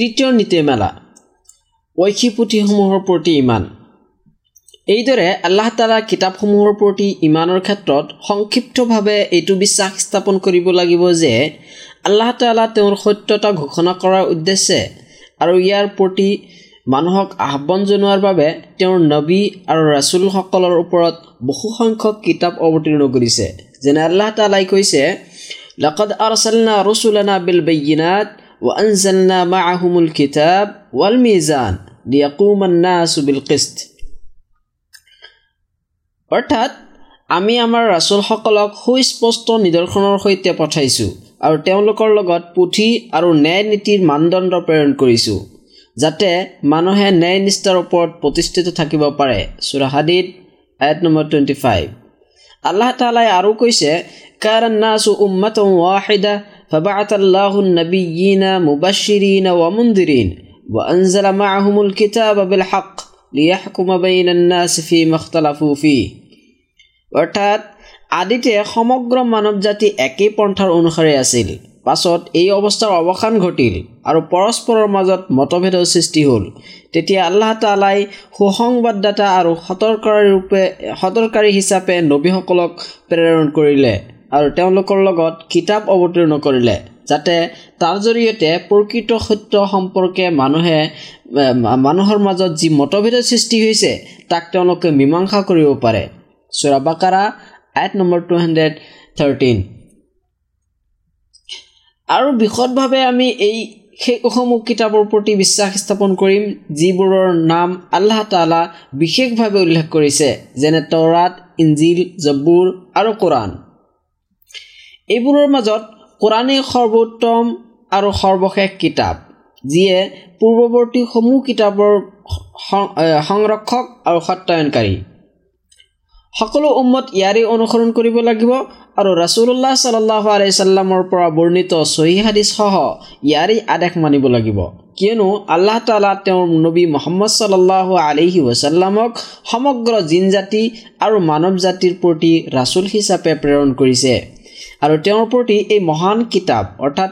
তৃতীয় নীতিমালা ঐশী পুথিসমূহৰ প্ৰতি ইমান। এইদৰে আল্লাহ তালা কিতাপসমূহৰ প্ৰতি ইমানৰ ক্ষেত্ৰত সংক্ষিপ্তভাৱে এইটো বিশ্বাস স্থাপন কৰিব লাগিব যে আল্লাহ তালা তেওঁৰ সত্যতা ঘোষণা কৰাৰ উদ্দেশ্যে আৰু ইয়াৰ প্ৰতি মানুহক আহ্বান জনোৱাৰ বাবে তেওঁৰ নবী আৰু ৰাছুলসকলৰ ওপৰত বহুসংখ্যক কিতাপ অৱতীৰ্ণ কৰিছে। যেনে আল্লাহ তালাই কৈছে লকদ আৰচালনা ৰচুলানা বিল বেগিনাত কিতাব ৱাল মিজান লিয়াকুমান্না বিল কিস্ত অৰ্থাৎ আমি আমাৰ ৰাচুলসকলক সুস্পষ্ট নিদৰ্শনৰ সৈতে পঠাইছোঁ আৰু তেওঁলোকৰ লগত পুথি আৰু ন্যায় নীতিৰ মানদণ্ড প্ৰেৰণ কৰিছোঁ যাতে মানুহে ন্যায় নিষ্ঠাৰ ওপৰত প্ৰতিষ্ঠিত থাকিব পাৰে। চুৰাহাদিত আয়াত নম্বৰ টুৱেণ্টি ফাইভ আল্লাহ তালাই আৰু কৈছে কাৰান্নাছু উম্মাত ৱাহিদা فبعث الله النبيين مبشرين ومنذرين وأنزل معهم الكتاب بالحق ليحكم بين الناس فيما اختلفوا فيه অৰ্থাৎ আদিতে সমগ্ৰ মানৱ জাতি একেই পন্থাৰ অনুসাৰে আছিল পাছত এই অৱস্থাৰ অৱসান ঘটিল আৰু পৰস্পৰৰ মাজত মতভেদৰ সৃষ্টি হ'ল তেতিয়া আল্লাহ তালাই সুসংবাদদাতা আৰু সতৰ্কাৰী ৰূপে সতৰ্কাৰী হিচাপে নবীসকলক প্ৰেৰণ কৰিলে আৰু তেওঁলোকৰ লগত কিতাপ অৱতীৰ্ণ কৰিলে যাতে তাৰ জৰিয়তে প্ৰকৃত সত্য সম্পৰ্কে মানুহে মানুহৰ মাজত যি মতভেদৰ সৃষ্টি হৈছে তাক তেওঁলোকে মীমাংসা কৰিব পাৰে। চোৰাবাকাৰা আইট নম্বৰ টু হাণ্ড্ৰেড থাৰ্টিন আৰু বিশদভাৱে আমি এই সেইসমূহ কিতাপৰ প্ৰতি বিশ্বাস স্থাপন কৰিম যিবোৰৰ নাম আল্লাহ তালা বিশেষভাৱে উল্লেখ কৰিছে যেনে তৰাত ইঞ্জিল জব্বুৰ আৰু কোৰাণ এইবোৰৰ মাজত কোৰাণেই সৰ্বোত্তম আৰু সৰ্বশেষ কিতাপ যিয়ে পূৰ্বৱৰ্তীসমূহ কিতাপৰ সংৰক্ষক আৰু সত্যায়নকাৰী। সকলো উম্মত ইয়াৰেই অনুসৰণ কৰিব লাগিব আৰু ৰাছুল্লাহ চাল্লাহ আলাইচাল্লামৰ পৰা বৰ্ণিত চহী হাদিছসহ ইয়াৰেই আদেশ মানিব লাগিব। কিয়নো আল্লাহ তালা তেওঁৰ নবী মহম্মদ চাল্লাহ আলহি ৱাচাল্লামক সমগ্ৰ জিন জাতি আৰু মানৱ জাতিৰ প্ৰতি ৰাছুল হিচাপে প্ৰেৰণ কৰিছে। আৰু তেওঁৰ প্ৰতি এই মহান কিতাপ অৰ্থাৎ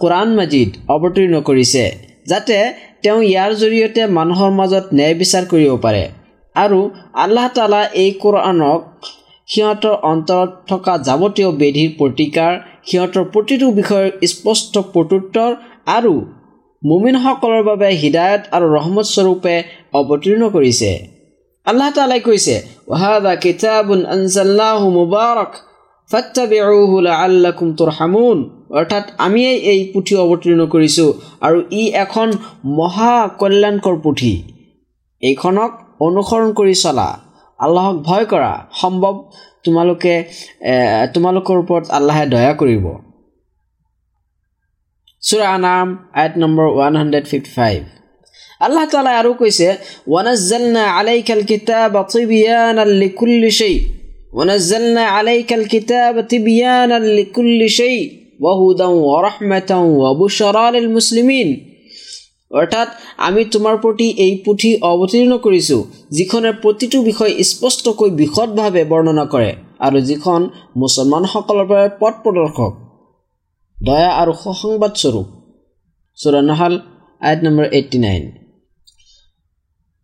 কোৰাণ মাজিদ অৱতীৰ্ণ কৰিছে যাতে তেওঁ ইয়াৰ জৰিয়তে মানুহৰ মাজত ন্যায় বিচাৰ কৰিব পাৰে। আৰু আল্লাহ তালা এই কোৰাণক সিহঁতৰ অন্তৰত থকা যাৱতীয় বেধিৰ প্ৰতিকাৰ সিহঁতৰ প্ৰতিটো বিষয়ৰ স্পষ্ট প্ৰত্যুত্তৰ আৰু মুমিনসকলৰ বাবে হৃদায়ত আৰু ৰহমত স্বৰূপে অৱতীৰ্ণ কৰিছে। আল্লাহ তালাই কৈছে ৱাহাদা আনজাল্লাহু মুবাৰক অৰ্থাৎ আমিয়েই এই পুথি অৱতীৰ্ণ কৰিছোঁ আৰু ই এখন মহা কল্যাণকৰ পুথি। এইখনক অনুসৰণ কৰি চলা। আল্লাহক ভয় কৰা। সম্ভৱ তোমালোকে তোমালোকৰ ওপৰত আল্লাহে দয়া কৰিব। চুৰা নাম eight number one hundred fifty five. Allah তালাই আৰু কৈছে ৱানাজ্জালনা আলাইকাল কিতাব তিবিয়ানা লিকুল্লি শাই ونزلنا عليك الكتاب تبيانا لكل شيء وهدى ورحمة وبشرى للمسلمين অৰ্থাৎ আমি তোমাৰ প্ৰতি এই পুথি অৱতীৰ্ণ কৰিছোঁ যিখনে প্ৰতিটো বিষয় স্পষ্টকৈ বিশদভাৱে বৰ্ণনা কৰে আৰু যিখন মুছলমানসকলৰ বাবে পথ প্ৰদৰ্শক দয়া আৰু সুসংবাদস্বৰূপ চোৰানহাল eight number eighty nine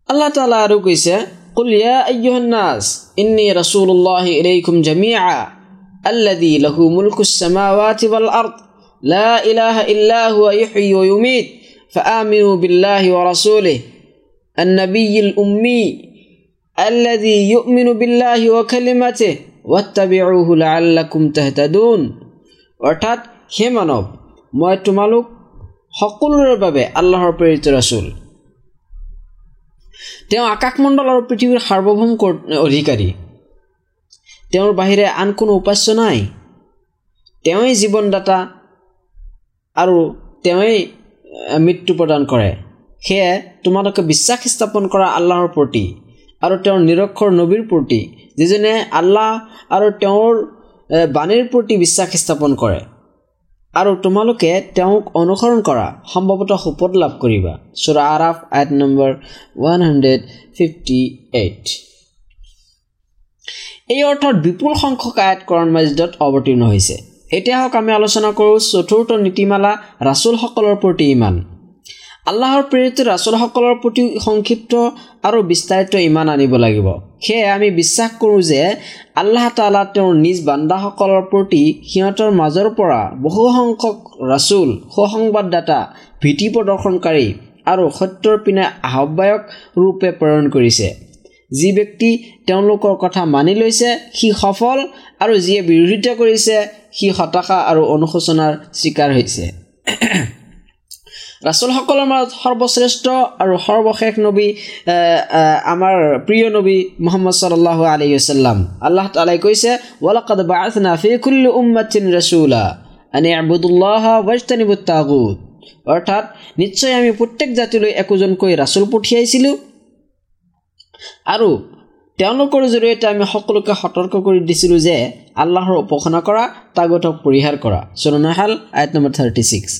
Allah তালা আৰু কৈছে قل يا أيها الناس إني رسول الله إليكم جميعا الذي له ملك السماوات والأرض لا إله إلا هو يحيي ويميت فآمنوا بالله ورسوله النبي الأمي الذي يؤمن بالله وكلمته واتبعوه لعلكم تهتدون অৰ্থাৎ হে মানৱ মই তোমালোক সকলোৰে বাবে আল্লাহৰ প্ৰেৰিত ৰাচুল তেওঁ আকাশমণ্ডল আৰু পৃথিৱীৰ সাৰ্বভৌম অধিকাৰী। তেওঁৰ বাহিৰে আন কোনো উপাস্য নাই। তেওঁৱেই জীৱনদাতা আৰু তেওঁৱেই মৃত্যু প্ৰদান কৰে। সেয়ে তোমালোকে বিশ্বাস স্থাপন কৰা আল্লাহৰ প্ৰতি আৰু তেওঁৰ নিৰক্ষৰ নবীৰ প্ৰতি যিজনে আল্লাহ আৰু তেওঁৰ বাণীৰ প্ৰতি বিশ্বাস স্থাপন কৰে। আৰু তোমালোকে তেওঁক অনুসৰণ কৰা। সম্ভৱতঃ সুপদ লাভ কৰিবা। চোৰা Araf eight number one hundred fifty eight এই অৰ্থত বিপুল সংখ্যক আয়াত কৰণ মাজিদত অৱতীৰ্ণ হৈছে। এতিয়া হওক আমি আলোচনা কৰোঁ চতুৰ্থ নীতিমালা ৰাচুলসকলৰ প্ৰতি ইমান। আল্লাহৰ প্ৰেৰিত ৰাচলসকলৰ প্ৰতি সংক্ষিপ্ত আৰু বিস্তাৰিত ইমান আনিব লাগিব। সেয়ে আমি বিশ্বাস কৰোঁ যে আল্লাহ তালা তেওঁৰ নিজ বান্দাসকলৰ প্ৰতি সিহঁতৰ মাজৰ পৰা বহুসংখ্যক ৰাচুল সুসংবাদদাতা ভীতি প্ৰদৰ্শনকাৰী আৰু সত্যৰ পিনে আহ্বায়ক ৰূপে প্ৰেৰণ কৰিছে। যি ব্যক্তি তেওঁলোকৰ কথা মানি লৈছে সি সফল আৰু যিয়ে বিৰোধিতা কৰিছে সি হতাশা আৰু অনুশোচনাৰ স্বীকাৰ হৈছে। ৰাচুলসকলৰ মাজত সৰ্বশ্ৰেষ্ঠ আৰু সৰ্বশেষ নবী আমাৰ প্ৰিয় নবী মহম্মদ চল্লাহ আলি আছাল্লাম আল্লাহ তালাই কৈছে অৰ্থাৎ নিশ্চয় আমি প্ৰত্যেক জাতিলৈ একোজনকৈ ৰাচুল পঠিয়াইছিলোঁ। আৰু তেওঁলোকৰ জৰিয়তে আমি সকলোকে সতৰ্ক কৰি দিছিলোঁ যে আল্লাহৰ উপাসনা কৰা তাগতক পৰিহাৰ কৰা। চৰণাহাল আইট নম্বৰ থাৰ্টি ছিক্স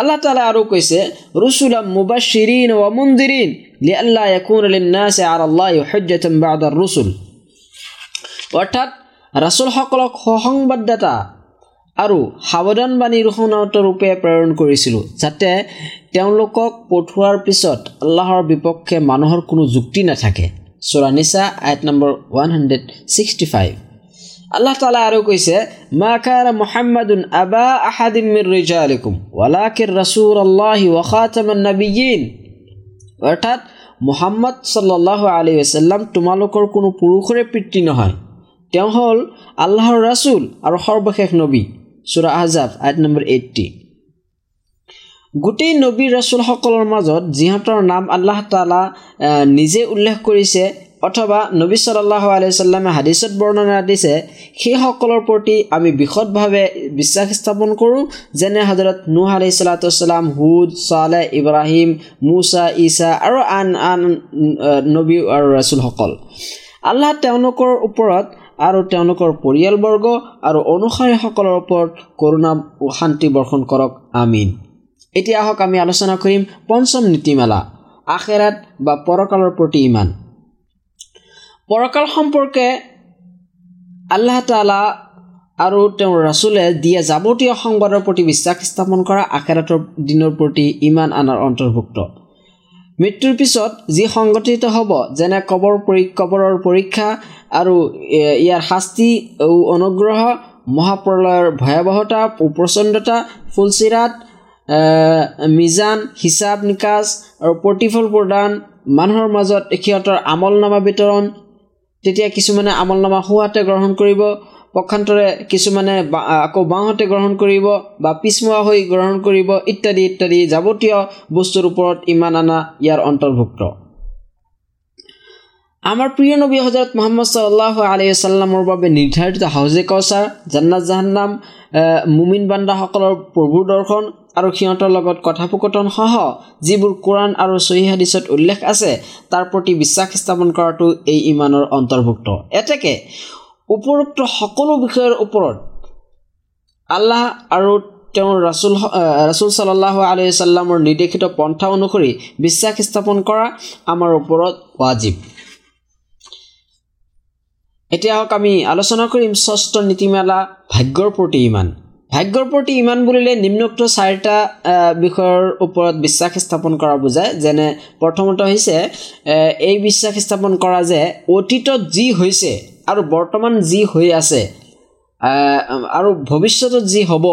আল্লাহ তালা আৰু কৈছে ৰুচুলাম মুবাশিৰিন ৱা মুন্দিৰিন লিআল্লা ইয়াকুন লিন্নাসি আলাল্লাহি হুজ্জাতুন বা'দা ৰুচুল অৰ্থাৎ ৰাচুলসকলক সসংবাদদাতা আৰু সাৱধানবাণী ৰূপে প্ৰেৰণ কৰিছিলোঁ যাতে তেওঁলোকক পঠোৱাৰ পিছত আল্লাহৰ বিপক্ষে মানুহৰ কোনো যুক্তি নাথাকে। চোৰানিচা eight number one hundred sixty five Allah তালা আৰু কৈছে মা খাৰ মোহাম্মদুন আবা আহাদিন মিৰ ৰিজা আলিকুম ৱালাকিৰ ৰাচুল আল্লাহি ৱাখাতামান নবীন অৰ্থাৎ মোহাম্মদ চাল্লাহ আলি আছাল্লাম তোমালোকৰ কোনো পুৰুষৰে পিতৃ নহয়। তেওঁ হ'ল আল্লাহৰ ৰাচুল আৰু সৰ্বশেষ নবী। চুৰা আহজাব আইট নম্বৰ এইটটি গোটেই নবী ৰাচুলসকলৰ মাজত যিহঁতৰ নাম আল্লাহ তালা নিজে উল্লেখ কৰিছে অথবা নবী চাল্লাহ আলিয়াল্লামে হাদিছত বৰ্ণনা দিছে সেইসকলৰ প্ৰতি আমি বিশদভাৱে বিশ্বাস স্থাপন কৰোঁ যেনে হজৰত নুহ আলি চাল্লাতাম হুদ চালে ইব্ৰাহিম মুছা ইছা আৰু আন আন নবী আৰু ৰাচুলসকল আল্লাহ তেওঁলোকৰ ওপৰত আৰু তেওঁলোকৰ পৰিয়ালবৰ্গ আৰু অনুসাৰীসকলৰ ওপৰত কৰোণা শান্তি বৰ্ষণ কৰক আমিন। এতিয়া আহক আমি আলোচনা কৰিম পঞ্চম নীতিমালা আখেৰাত বা পৰকালৰ প্ৰতি ইমান। পৰকাল সম্পৰ্কে আল্লাহ তালা আৰু তেওঁৰ ৰাচুলে দিয়া যাৱতীয় সংবাদৰ প্ৰতি বিশ্বাস স্থাপন কৰা আখেৰাতৰ দিনৰ প্ৰতি ইমান আনাৰ অন্তৰ্ভুক্ত। মৃত্যুৰ পিছত যি সংগঠিত হ'ব যেনে কবৰ পৰী কবৰৰ পৰীক্ষা আৰু ইয়াৰ শাস্তি অনুগ্ৰহ মহাপ্ৰলয়ৰ ভয়াৱহতা প্ৰচণ্ডতা ফুলচিৰাত মিজান হিচাপ নিকাচ আৰু প্ৰতিফল প্ৰদান মানুহৰ মাজত সিহঁতৰ আমলনামা বিতৰণ তেতিয়া কিছুমানে আমলনামা সোঁহাতে গ্ৰহণ কৰিব পক্ষান্তৰে কিছুমানে আকৌ বাওঁহাতে গ্ৰহণ কৰিব বা পিছমোৱা হৈ গ্ৰহণ কৰিব ইত্যাদি ইত্যাদি যাৱতীয় বস্তুৰ ওপৰত ইমান আনা ইয়াৰ অন্তৰ্ভুক্ত। আমাৰ প্ৰিয় নবী হজৰত মহম্মদ চাল্লাহ আলি চাল্লামৰ বাবে নিৰ্ধাৰিত হাউজে কৌচাৰ জান্নাত জাহান্নাম মুমিন বান্দাসকলৰ প্ৰভুৰ দৰ্শন আৰু সিহঁতৰ লগত কথোপকথনসহ যিবোৰ কোৰাণ আৰু চহী হাদিছত উল্লেখ আছে তাৰ প্ৰতি বিশ্বাস স্থাপন কৰাটো এই ইমানৰ অন্তৰ্ভুক্ত। এতেকে উপৰোক্ত সকলো বিষয়ৰ ওপৰত আল্লাহ আৰু তেওঁৰ ৰাচুল ৰাচুল চাল্লাহ আলি চাল্লামৰ নিৰ্দেশিত পন্থা অনুসৰি বিশ্বাস স্থাপন কৰা আমাৰ ওপৰত ৱাজিব। এতিয়া হওক আমি আলোচনা কৰিম ষষ্ঠ নীতিমালা ভাগ্যৰ প্ৰতি ইমান। ভাগ্যৰ প্ৰতি ইমান বুলিলে নিম্নোক্ত চাৰিটা বিষয়ৰ ওপৰত বিশ্বাস স্থাপন কৰা বুজায়। যেনে প্ৰথমতে হৈছে এই বিশ্বাস স্থাপন কৰা যে অতীতত যি হৈছে আৰু বৰ্তমান যি হৈ আছে আৰু ভৱিষ্যতত যি হ'ব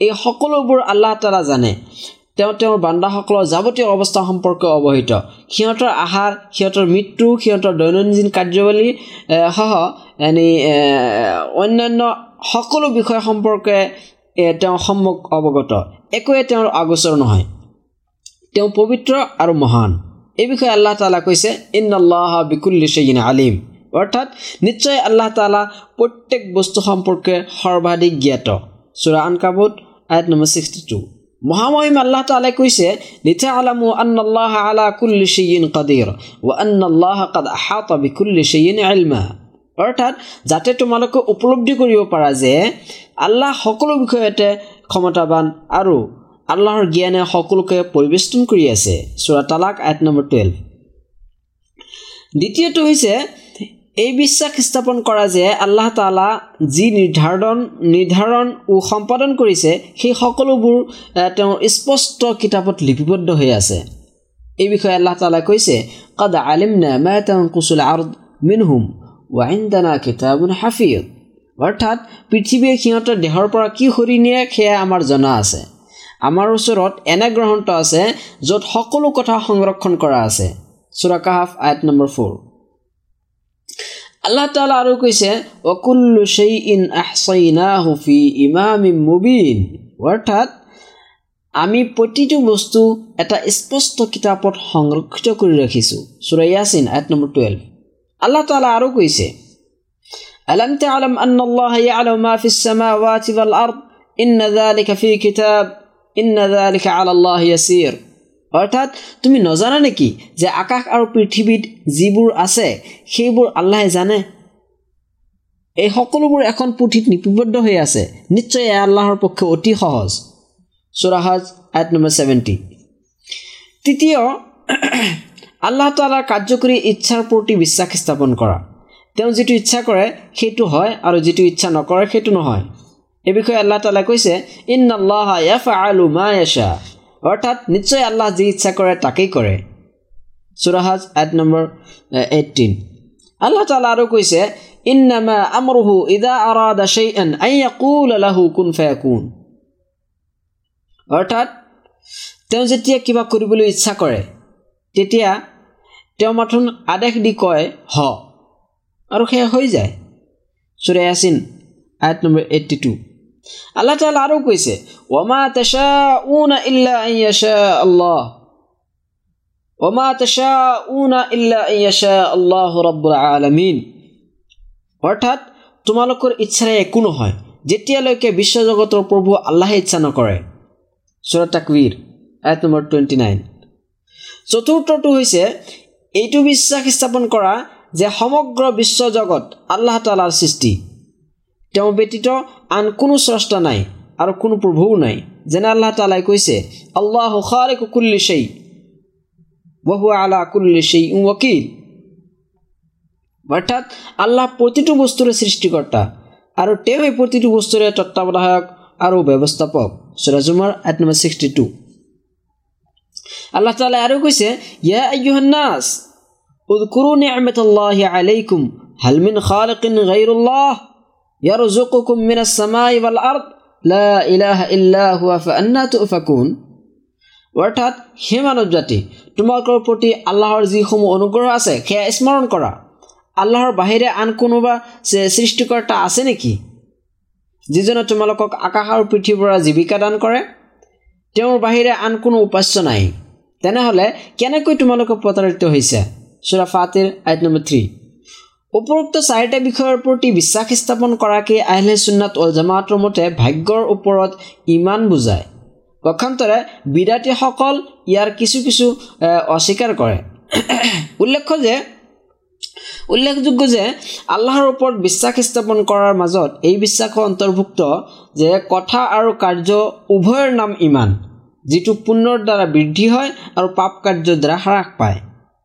এই সকলোবোৰ আল্লাহ তালা জানে। তেওঁ তেওঁৰ বান্দাসকলৰ যাৱতীয় অৱস্থা সম্পৰ্কে অৱহিত। সিহঁতৰ আহাৰ সিহঁতৰ মৃত্যু সিহঁতৰ দৈনন্দিন কাৰ্যৱলী সহ এনে অন্যান্য সকলো বিষয় সম্পৰ্কে তেওঁ সন্মুখ অৱগত। একোৱে তেওঁৰ আগোচৰ নহয়। তেওঁ পবিত্ৰ আৰু মহান। এই বিষয়ে আল্লাহ তালা কৈছে ইন আল্লাহ বিকুল্লি চেইন আলিম। অৰ্থাৎ, নিশ্চয় আল্লাহ তালা প্ৰত্যেক বস্তু সম্পৰ্কে সৰ্বাধিক জ্ঞাত। চোৰা আন কাবুত আয়াত নম্বৰ ছিক্সটি টু মহামহিম আল্লাহ তালাই কৈছে লিথা আলামু আন্নাল্লাহ আলা কুল্লি কাদিৰ ৱা আন্নাল্লাহ কাদ আহাতা বিকুল্লি চেইন আলমা অৰ্থাৎ যাতে তোমালোকে উপলব্ধি কৰিব পাৰা যে আল্লাহ সকলো বিষয়তে ক্ষমতাবান আৰু আল্লাহৰ জ্ঞানে সকলোকে পৰিবেষ্টন কৰি আছে। চোৰা তালাক আইট নম্বৰ টুৱেলভ দ্বিতীয়টো হৈছে এই বিশ্বাস স্থাপন কৰা যে আল্লাহ তালা যি নিৰ্ধাৰণ নিৰ্ধাৰণ সম্পাদন কৰিছে সেই সকলোবোৰ তেওঁৰ স্পষ্ট কিতাপত লিপিবদ্ধ হৈ আছে। এই বিষয়ে আল্লাহ তালাই কৈছে কদ আলিম মা কুচুল আৰ্দ মিনহুম। ৱাইনদানা কিতাবুন হাফিয়ত অৰ্থাৎ পৃথিৱীয়ে সিহঁতৰ দেহৰ পৰা কি সৰি নিয়ে সেয়া আমাৰ জনা আছে। আমাৰ ওচৰত এনে গ্ৰন্থ আছে য'ত সকলো কথা সংৰক্ষণ কৰা আছে। চুৰাকাহাফ আয়ত নম্বৰ ফ'ৰ আল্লাহ তালা আৰু কৈছে অকুল্লু মুবিন। অৰ্থাৎ আমি প্ৰতিটো বস্তু এটা স্পষ্ট কিতাপত সংৰক্ষিত কৰি ৰাখিছোঁ। চুৰাইয়াচিন আয়ত নম্বৰ টুৱেলভ আল্লাহ তালা আৰু কৈছে ألم تعلم أن الله يعلم ما في السماوات والأرض إن ذلك في كتاب إن ذلك على الله يسير অৰ্থাৎ তুমি নজানা নেকি যে আকাশ আৰু পৃথিৱীত যিবোৰ আছে সেইবোৰ আল্লাহে জানে এই সকলোবোৰ এখন পুথিত লিপিবদ্ধ হৈ আছে নিশ্চয় এয়া আল্লাহৰ পক্ষে অতি সহজ চোৰাহাজ আইট নম্বৰ ছেভেণ্টি তৃতীয় আল্লাহ তালাৰ কাৰ্যকৰী ইচ্ছাৰ প্ৰতি বিশ্বাস স্থাপন কৰা। তেওঁ যিটো ইচ্ছা কৰে সেইটো হয় আৰু যিটো ইচ্ছা নকৰে সেইটো নহয়। এই বিষয়ে আল্লাহ তালাই কৈছে ইন আল্লাহ আলু মা অৰ্থাৎ নিশ্চয় আল্লাহ যি ইচ্ছা কৰে তাকেই কৰে। চুৰাহাজ আইট নম্বৰ এইটিন আল্লাহ তালা আৰু কৈছে অৰ্থাৎ তেওঁ যেতিয়া কিবা কৰিবলৈ ইচ্ছা কৰে তেতিয়া তেওঁ মাথোন আদেশ দি কয় হ। আৰু সেয়া হৈ যায়। চুৰে আছিন আয়ত নম্বৰ এইট্টি টু আল্লাহ তালা আৰু কৈছে অমা তেচা উনা ইল্লা আল্লাহ। তেচা ইল্লা আল্লাহ আলমিন। অৰ্থাৎ তোমালোকৰ ইচ্ছাৰে একো নহয় যেতিয়ালৈকে বিশ্বজগতৰ প্ৰভু আল্লাহে ইচ্ছা নকৰে। চুৰা তাকবীৰ আয়ত নম্বৰ টুৱেণ্টি নাইন চতুৰ্থটো হৈছে এইটো বিশ্বাস স্থাপন কৰা যে সমগ্ৰ বিশ্বজগত আল্লাহ তালাৰ সৃষ্টি। তেওঁ ব্যতীত আন কোনো স্ৰষ্টা নাই আৰু কোনো প্ৰভুও নাই যেনে আল্লাহ তালাই কৈছে আল্লাহ হুখাৰে কুকুল্লি সেই বহু আলা কুল্লি সেই ৱকিল অৰ্থাৎ আল্লাহ প্ৰতিটো বস্তুৰে সৃষ্টিকৰ্তা আৰু তেওঁ এই প্ৰতিটো বস্তুৰে তত্বাৱধায়ক আৰু ব্যৱস্থাপক। চুৰাজুমাৰ আইট নম্বৰ ছিক্সটি টু আল্লাহ তালা আরো কৈছে ইয়া আইয়ুহান্নাস আলাইকুম মিনাস সামাই ওয়াল আরদ লা ইলাহা ইল্লা হুয়া তুফাকুন। হে জাতি তোমালোকৰ প্ৰতি আল্লাহৰ যিসমূহ অনুগ্ৰহ আছে সেয়া স্মৰণ কৰা আল্লাহৰ বাহিৰে আন কোনোবা সৃষ্টিকৰ্তা আছে নেকি যিজনে তোমালোকক আকাশ আৰু পৃথিৱীৰ পৰা জীৱিকা দান কৰে? তেওঁৰ বাহিৰে আন কোনো উপাস্য নাই। তেনেহ'লে কেনেকৈ তোমালোকে প্ৰতাৰিত হৈছে? চুৰা ফাতিৰ আইট নম্বৰ থ্ৰী। উপৰোক্ত চাৰিটা বিষয়ৰ প্ৰতি বিশ্বাস স্থাপন কৰাকৈ আহিলে চুন্নাত অল জামাতৰ মতে ভাগ্যৰ ওপৰত ইমান বুজায়। পক্ষান্তৰে বিদ্যাৰ্থীসকল ইয়াৰ কিছু কিছু অস্বীকাৰ কৰে। উল্লেখ্য যে উল্লেখযোগ্য যে আল্লাহৰ ওপৰত বিশ্বাস স্থাপন কৰাৰ মাজত এই বিশ্বাসৰ অন্তৰ্ভুক্ত যে কথা আৰু কাৰ্য উভয়ৰ নাম ইমান। যিটো পুণ্যৰ দ্বাৰা বৃদ্ধি হয় আৰু পাপ কাৰ্যৰ দ্বাৰা হ্ৰাস পায়।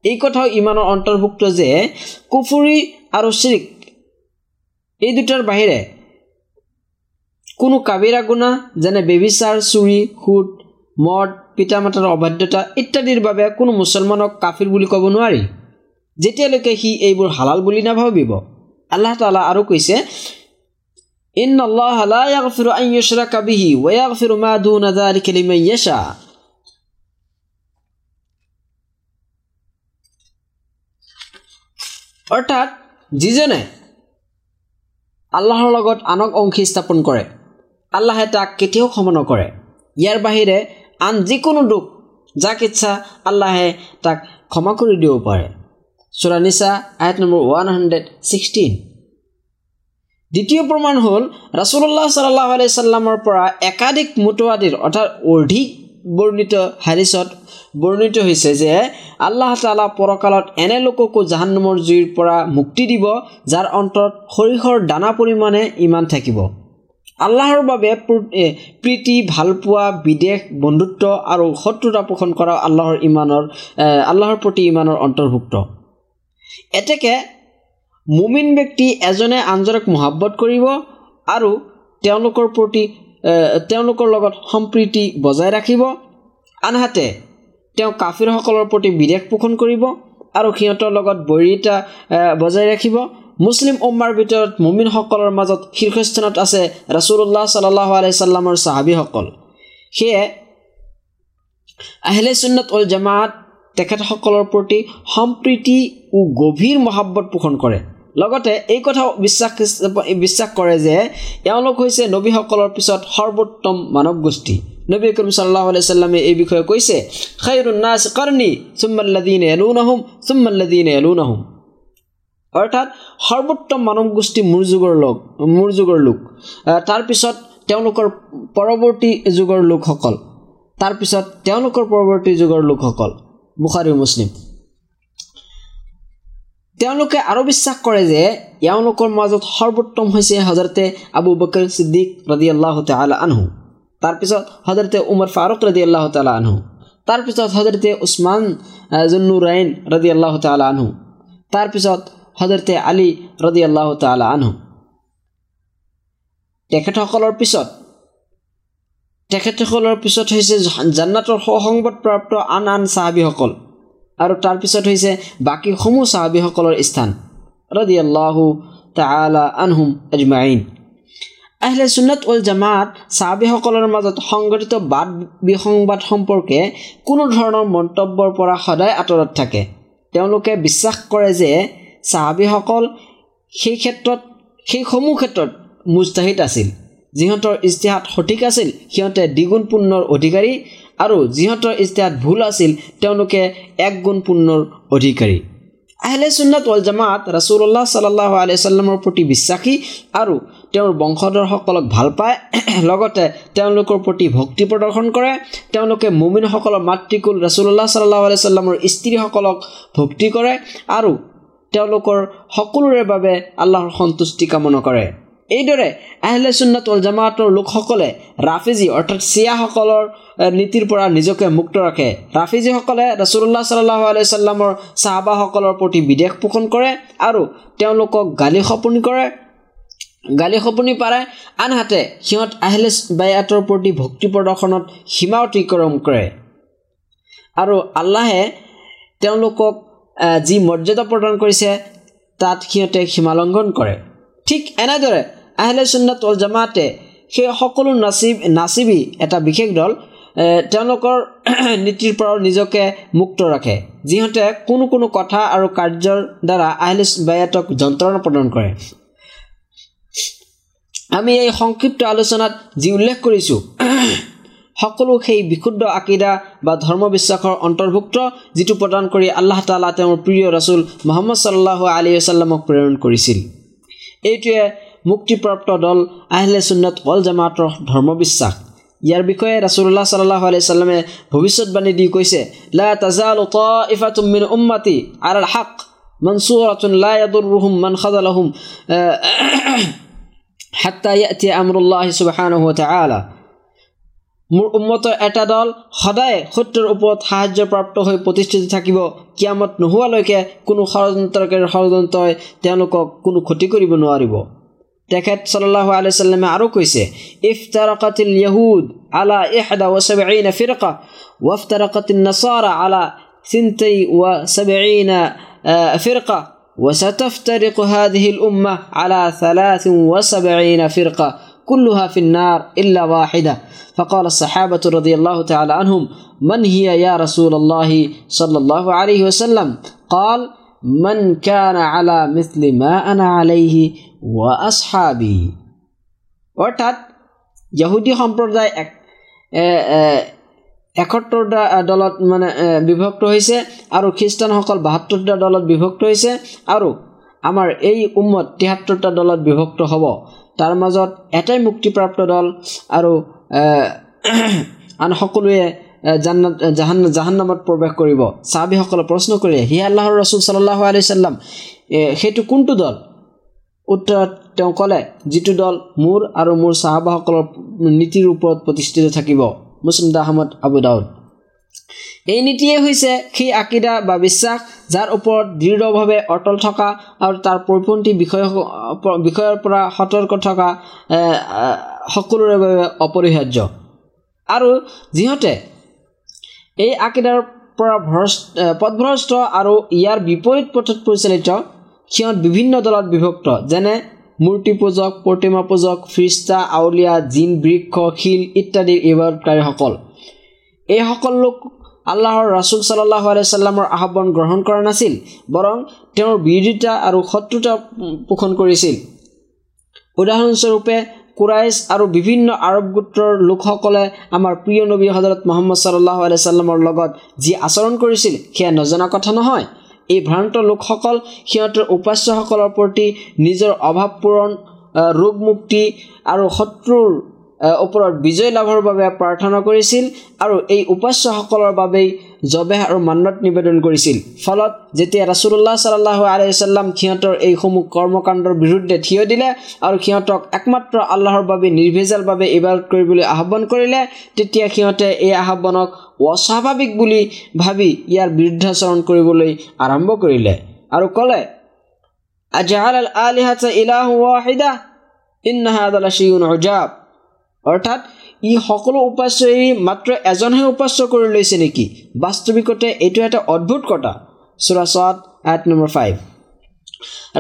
এই কথাও ইমানৰ অন্তৰ্ভুক্ত যে কুফুৰি আৰু শ্ৰীক এই দুটাৰ বাহিৰে কোনো কাবিৰা গুণা যেনে বেবিচাৰ চুৰি সুদ মদ পিতা মাতাৰ অবাধ্যতা ইত্যাদিৰ বাবে কোনো মুছলমানক কাফিৰ বুলি ক'ব নোৱাৰি। যেতিয়ালৈকে সি এইবোৰ হালাল বুলি নাভাবিব আল্লাহ তালা আৰু কৈছে ইন আল্লাহ কাবিহি অৰ্থাৎ যিজনে আল্লাহৰ লগত আনক অংশী স্থাপন কৰে আল্লাহে তাক কেতিয়াও ক্ষমা নকৰে। ইয়াৰ বাহিৰে আন যিকোনো দুখ যাক ইচ্ছা আল্লাহে তাক ক্ষমা কৰি দিব পাৰে। চোৰানিচা আইট নম্বৰ ওৱান হাণ্ড্ৰেড ছিক্সটিন দ্বিতীয় প্ৰমাণ হ'ল ৰাছুল্লাহ চাল্লাহ আলি চাল্লামৰ পৰা একাধিক মোটোৱাদীৰ অৰ্থাৎ অধিক বৰ্ণিত হাৰিছত বৰ্ণিত হৈছে যে আল্লাহ তালা পৰকালত এনে লোককো জাহান্নমৰ জুইৰ পৰা মুক্তি দিব যাৰ অন্তৰত সৰিয়হৰ দানা পৰিমাণে ইমান থাকিব। আল্লাহৰ বাবে প্ৰীতি ভালপোৱা বিদেশ বন্ধুত্ব আৰু শত্ৰুতা পোষণ কৰা আল্লাহৰ ইমানৰ আল্লাহৰ প্ৰতি ইমানৰ অন্তৰ্ভুক্ত। এতেকে মুমিন ব্যক্তি এজনে আনজনক মহাব্বত কৰিব আৰু তেওঁলোকৰ প্ৰতি তেওঁলোকৰ লগত সম্প্ৰীতি বজাই ৰাখিব। আনহাতে তেওঁ কাফিৰসকলৰ প্ৰতি বিদেশ পোষণ কৰিব আৰু সিহঁতৰ লগত বৈৰিতা বজাই ৰাখিব। মুছলিম উম্মাৰ ভিতৰত মুমিনসকলৰ মাজত শীৰ্ষস্থানত আছে ৰাছুল্লাহ চাল্লাহ আলাইচাল্লামৰ চাহাবীসকল। সেয়ে আহিলে চুন্নত উল জামাত তেখেতসকলৰ প্ৰতি সম্প্ৰীতি ও গভীৰ মহাব্বত পোষণ কৰে। লগতে এই কথাও বিশ্বাস বিশ্বাস কৰে যে এওঁলোক হৈছে নবীসকলৰ পিছত সৰ্বোত্তম মানৱ গোষ্ঠী নবী কৰিম চাল্লাহ আলাইচাল্লামে এই বিষয়ে কৈছে খাইৰুন্নাছ কৰ্ণী চুম্মাল্লাদিন এলু নাহোম চুম্মাল্লাদিন এলু নাহোম অৰ্থাৎ সৰ্বোত্তম মানৱ গোষ্ঠী মোৰ যুগৰ লোক মোৰ যুগৰ লোক। তাৰপিছত তেওঁলোকৰ পৰৱৰ্তী যুগৰ লোকসকল তাৰপিছত তেওঁলোকৰ পৰৱৰ্তী যুগৰ লোকসকল বুখাৰী মুছলিম। তেওঁলোকে আৰু বিশ্বাস কৰে যে এওঁলোকৰ মাজত সৰ্বোত্তম হৈছে হজৰতে আবু বকৰ সিদ্দিক ৰদি আল্লাহ তালা আনহু তাৰপিছত হজৰতে উমৰ ফাৰুক ৰদি আল্লাহ তালা আনহু তাৰপিছত হজৰতে উছমান জুন্নুৰাইন ৰদি আল্লাহ তালা আনহু তাৰপিছত হজৰতে আলী ৰদি আল্লাহ তালা আনহু। তেখেতসকলৰ পিছত তেখেতসকলৰ পিছত হৈছে জান্নাতৰ সুসংবাদপ্ৰাপ্ত আন আন চাহাবীসকল। আৰু তাৰপিছত হৈছে বাকীসমূহ চাহাবীসকলৰ স্থান। ৰদি আল্লাহু তালা আনহুম আজমাইন। আহিলে চুন্নত উল জামাত চাহাবীসকলৰ মাজত সংঘটিত বাদ বিসংবাদ সম্পৰ্কে কোনো ধৰণৰ মন্তব্যৰ পৰা সদায় আঁতৰত থাকে। তেওঁলোকে বিশ্বাস কৰে যে চাহাবীসকল সেই ক্ষেত্ৰত সেইসমূহ ক্ষেত্ৰত মুস্তাহিদ আছিল। যিহঁতৰ ইস্তেহাত সঠিক আছিল সিহঁতে দ্বিগুণ পুণ্যৰ অধিকাৰী আৰু যিহঁতৰ ইস্তেহাত ভুল আছিল তেওঁলোকে এক গুণ পুণ্যৰ অধিকাৰী। আহিলে চুন্নাত ৱাল জামাত ৰাছুল্লাহ চাল্লাহ আলিয়াল্লামৰ প্ৰতি বিশ্বাসী আৰু তেওঁৰ বংশধৰসকলক ভাল পায়। লগতে তেওঁলোকৰ প্ৰতি ভক্তি প্ৰদৰ্শন কৰে। তেওঁলোকে মুমিনসকলৰ মাতৃকুল ৰাছুল্লাহ চাল্লাহ আলিয়াল্লামৰ স্ত্ৰীসকলক ভক্তি কৰে আৰু তেওঁলোকৰ সকলোৰে বাবে আল্লাহৰ সন্তুষ্টি কামনা কৰে। এইদৰে আহিলে চুন্নাত ৱাল জামাতৰ লোকসকলে ৰাফিজি অৰ্থাৎ চিয়াসকলৰ নীতিৰ পৰা নিজকে মুক্ত ৰাখে। ৰাফিজিসকলে ৰচুল্লাহ চাল্লাহ আলাইচাল্লামৰ চাহাবাসকলৰ প্ৰতি বিদেশ পোষণ কৰে আৰু তেওঁলোকক গালি সপনি কৰে। গালি সপনি পাৰে আনহাতে সিহঁত আহিলে বায়াতৰ প্ৰতি ভক্তি প্ৰদৰ্শনত সীমা অতিক্ৰম কৰে। আৰু আল্লাহে তেওঁলোকক যি মৰ্যাদা প্ৰদান কৰিছে তাত সিহঁতে সীমালংঘন কৰে। ঠিক এনেদৰে আহিলে চুন্নাত অল জামাতে সেই সকলো নাচিব নাচিবি এটা বিশেষ দল তেওঁলোকৰ নীতিৰ পৰাও নিজকে মুক্ত ৰাখে। যিহঁতে কোনো কোনো কথা আৰু কাৰ্যৰ দ্বাৰা আহিলে বায়াতক যন্ত্ৰণা প্ৰদান কৰে। আমি এই সংক্ষিপ্ত আলোচনাত যি উল্লেখ কৰিছোঁ সকলো সেই বিশুদ্ধ আকিদা বা ধৰ্ম বিশ্বাসৰ অন্তৰ্ভুক্ত যিটো প্ৰদান কৰি আল্লাহ তালা তেওঁৰ প্ৰিয় ৰাছুল মহম্মদ চাল্লাহ আলী আছাল্লামক প্ৰেৰণ কৰিছিল। এইটোৱে মুক্তিপ্ৰাপ্ত দল আহিলে চুন্নত অল জামাতৰ ধৰ্ম বিশ্বাস ইয়াৰ বিষয়ে ৰাছুল্লাহ চাল্লাহ আলাইচাল্লামে ভৱিষ্যতবাণী দি কৈছে লা তাজাল উম্মাতি আলাল হাক মনচুৰাতুন লা ইয়াদুৰৰুহুম মান খাদালাহুম হাত্তা ইয়াতি আমৰুল্লাহ তাআলা। মোৰ উন্মতৰ এটা দল সদায় সত্যৰ ওপৰত সাহায্যপ্ৰাপ্ত হৈ প্ৰতিষ্ঠিত থাকিব। কিয়ামত নোহোৱালৈকে কোনো ষড়যন্ত্ৰকাৰীৰ ষড়যন্ত্ৰই তেওঁলোকক কোনো ক্ষতি কৰিব নোৱাৰিব। তেখেত চল্লাহ আলাইচাল্লামে আৰু কৈছে ইফতাৰকাতিল য়াহুদ আলা ইহদা ৱা চাবঈনা ফিৰকা ৱাফতাৰকাতিন নাছাৰা আলা ثنتي وسبعين فرقة وستفترق هذه الأمة على ثلاث وسبعين فرقة كلها في النار إلا واحدة فقال الصحابة رضي الله تعالى عنهم من هي يا رسول الله صلى الله عليه وسلم قال من كان على مثل ما أنا عليه ৱা আসহাবি। অৰ্থাৎ য়াহুদী সম্প্ৰদায় এক এসত্তৰটা দলত মানে বিভক্ত হৈছে আৰু খ্ৰীষ্টানসকল বাহাত্তৰটা দলত বিভক্ত হৈছে আৰু আমাৰ এই উম্মত তিহাত্তৰটা দলত বিভক্ত হ'ব। তাৰ মাজত এটাই মুক্তিপ্ৰাপ্ত দল আৰু আন সকলোৱে জান্নাত জাহান জাহান্নামত প্ৰৱেশ কৰিব। চাহাবিসকলে প্ৰশ্ন কৰিলে হি আল্লাহৰ ৰচুল চাল্লাহ আলি চাল্লাম সেইটো কোনটো দল? উত্তৰত তেওঁ ক'লে যিটো দল মোৰ আৰু মোৰ চাহাবাসকলৰ নীতিৰ ওপৰত প্ৰতিষ্ঠিত থাকিব মুছলিম আহমদ আবু দাউদ। এই নীতিয়ে হৈছে সেই আকিদা বা বিশ্বাস যাৰ ওপৰত দৃঢ়ভাৱে অটল থকা আৰু তাৰ পৰিপন্থী বিষয় বিষয়ৰ পৰা সতৰ্ক থকা সকলোৰে বাবে অপৰিহাৰ্য। আৰু যিহঁতে এই আকিদাৰ পৰা ভ্ৰষ্ট পথভ্ৰষ্ট আৰু ইয়াৰ বিপৰীত পথত পৰিচালিত সিহঁত বিভিন্ন দলত বিভক্ত। যেনে মূৰ্তি পূজক প্ৰতিমা পূজক ফ্ৰিষ্টা আউলীয়া জিন বৃক্ষ শিল ইত্যাদি ইবাদতকাৰীসকল এইসকল লোক আল্লাহৰ ৰাছুল চাল্লাহ আলাইচাল্লামৰ আহ্বান গ্ৰহণ কৰা নাছিল বৰং তেওঁৰ বিৰোধিতা আৰু শত্ৰুতা পোষণ কৰিছিল। উদাহৰণস্বৰূপে কুৰাইছ আৰু বিভিন্ন আৰৱ গোত্ৰৰ লোকসকলে আমাৰ প্ৰিয় নবী হজৰত মহম্মদ চাল্লাহ আলাইচাল্লামৰ লগত যি আচৰণ কৰিছিল সেয়া নজনা কথা নহয়। এই ভ্ৰান্ত লোকসকল সিহঁতৰ উপাস্যসকলৰ প্ৰতি নিজৰ অভাৱ পূৰণ ৰোগ মুক্তি আৰু শত্ৰুৰ ওপৰত বিজয় লাভৰ বাবে প্ৰাৰ্থনা কৰিছিল আৰু এই উপাস্যসকলৰ বাবেই জবেহ আৰু মান্নত নিবেদন কৰিছিল। ফলত যেতিয়া ৰাছুল্লাহ চাল্লাহ আলাইচাল্লাম সিহঁতৰ এইসমূহ কৰ্মকাণ্ডৰ বিৰুদ্ধে থিয় দিলে আৰু সিহঁতক একমাত্ৰ আল্লাহৰ বাবে নিৰ্ভেজালভাৱে ইবাদত কৰিবলৈ আহ্বান কৰিলে তেতিয়া সিহঁতে এই আহ্বানক অস্বাভাৱিক বুলি ভাবি ইয়াৰ বিৰুদ্ধাচৰণ কৰিবলৈ আৰম্ভ কৰিলে আৰু ক'লে অৰ্থাৎ ই সকলো উপাস্য এৰি মাত্ৰ এজনহে উপাস্য কৰি লৈছে নেকি? বাস্তৱিকতে এইটো এটা অদ্ভুত কথা। চোৰাচত আঠ নম্বৰ ফাইভ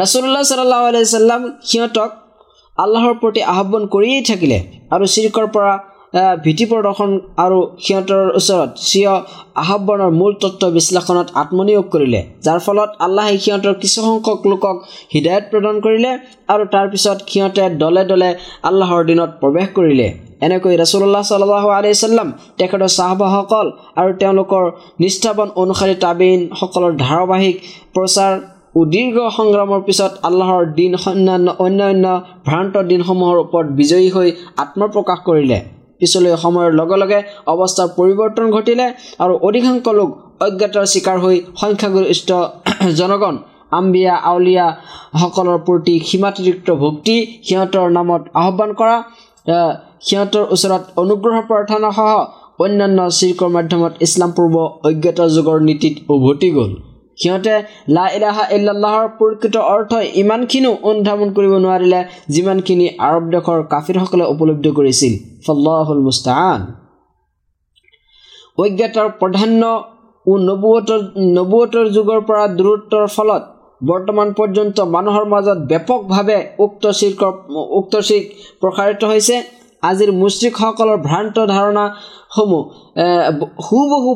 ৰাছুল্লাহ চাল্লাহ আলাইচাল্লাম সিহঁতক আল্লাহৰ প্ৰতি আহ্বান কৰিয়েই থাকিলে আৰু চিৰিকৰ পৰা ভীতি প্ৰদৰ্শন আৰু সিহঁতৰ ওচৰত চিয় আহ্বানৰ মূল তত্ত্ব বিশ্লেষণত আত্মনিয়োগ কৰিলে। যাৰ ফলত আল্লাহে সিহঁতৰ কিছুসংখ্যক লোকক হৃদায়ত প্ৰদান কৰিলে আৰু তাৰপিছত সিহঁতে দলে দলে আল্লাহৰ দিনত প্ৰৱেশ কৰিলে। এনেকৈ ৰচুল্লাহ চাল্লাহ আলিয়াল্লাম তেখেতৰ চাহবাসকল আৰু তেওঁলোকৰ নিষ্ঠাৱান অনুসাৰী তাবিনসকলৰ ধাৰাবাহিক প্ৰচাৰ সুদীৰ্ঘ সংগ্ৰামৰ পিছত আল্লাহৰ দিন অন্যান্য অন্যান্য ভ্ৰান্ত দিনসমূহৰ ওপৰত বিজয়ী হৈ আত্মপ্ৰকাশ কৰিলে। পিছলৈ সময়ৰ লগে লগে অৱস্থাৰ পৰিৱৰ্তন ঘটিলে আৰু অধিকাংশ লোক অজ্ঞাতৰ চিকাৰ হৈ সংখ্যাগৰিষ্ঠ জনগণ আম্বিয়া আউলীয়াসকলৰ প্ৰতি সীমাতিৰিক্ত ভক্তি সিহঁতৰ নামত আহ্বান কৰা সিহঁতৰ ওচৰত অনুগ্ৰহ প্ৰাৰ্থনাসহ অন্যান্য চিৰ্কৰ মাধ্যমত ইছলাম পূৰ্ব অজ্ঞাত যুগৰ নীতিত উভতি গ'ল। সিহঁতে লা ইলাহা ইল্লাল্লাহৰ প্ৰকৃত অৰ্থই ইমানখিনিও অনুধাৱন কৰিব নোৱাৰিলে যিমানখিনি আৰৱ দেশৰ কাফিৰসকলে উপলব্ধি কৰিছিল। ফল্লাহুল মুস্তান অজ্ঞাতৰ প্ৰাধান্য নবুৱতৰ নবুৱতৰ যুগৰ পৰা দূৰত্বৰ ফলত বৰ্তমান পৰ্যন্ত মানুহৰ মাজত ব্যাপকভাৱে উক্ত চিৰ্কৰ উক্ত চিৰ্ক প্ৰসাৰিত হৈছে। আজিৰ মুছলিকসকলৰ ভ্ৰান্ত ধাৰণাসমূহ হুবহু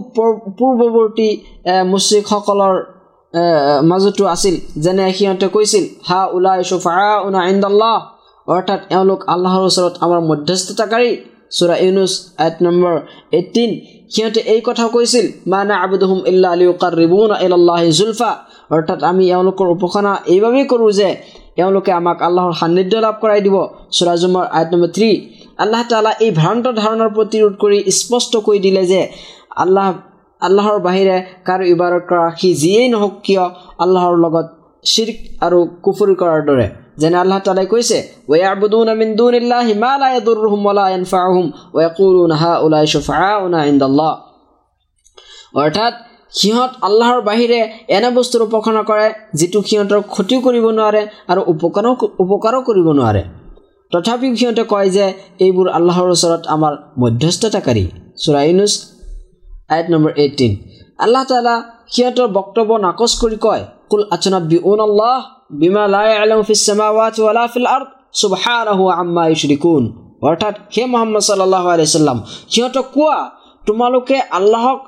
পূৰ্বৱৰ্তী মুছলিকসকলৰ মাজতো আছিল। যেনে সিহঁতে কৈছিল হা উলাই চুফা উনা ইন্দাল্লাহ অৰ্থাৎ এওঁলোক আল্লাহৰ ওচৰত আমাৰ মধ্যস্থতাকাৰী। চোৰা ইউনুছ আইট নম্বৰ এইটিন সিহঁতে এই কথাও কৈছিল মানে আবুদুহুম ইল্লা আলি উকাৰ ৰিবুন ইল্লাহি জুলফা অৰ্থাৎ আমি এওঁলোকৰ উপাসনা এইবাবেই কৰোঁ যে এওঁলোকে আমাক আল্লাহৰ সান্নিধ্য লাভ কৰাই দিব। চোৰাজুমৰ আইট নম্বৰ থ্ৰী আল্লাহ তালা এই ভ্ৰান্ত ধাৰণাৰ প্ৰতিৰোধ কৰি স্পষ্ট কৰি দিলে যে আল্লাহ আল্লাহৰ বাহিৰে কাৰো ইবাৰত কৰা সি যিয়েই নহওক কিয় আল্লাহৰ লগত চিৰ্ক আৰু কুফুৰি কৰাৰ দৰে। যেনে আল্লাহ তালাই কৈছে অৰ্থাৎ সিহঁত আল্লাহৰ বাহিৰে এনে বস্তুৰ উপাসনা কৰে যিটো সিহঁতৰ ক্ষতিও কৰিব নোৱাৰে আৰু উপকাৰো উপকাৰো কৰিব নোৱাৰে। তথাপিও সিহঁতে কয় যে এইবোৰ আল্লাহৰ ওচৰত আমাৰ মধ্যস্থতাকাৰী। চোৰাইনুছ আইট নম্বৰ এইটিন আল্লাহ তালা সিহঁতৰ বক্তব্য নাকচ কৰি কয় কুল আচনা বিউন আল্লাহ বিমা লাই আলম ফিছামাৱাত ৱালা ফিল আম্মা ইশৰিকুন অৰ্থাৎ সেই মহম্মদ চাল্লাহ আলাইচাল্লাম সিহঁতক কোৱা তোমালোকে আল্লাহক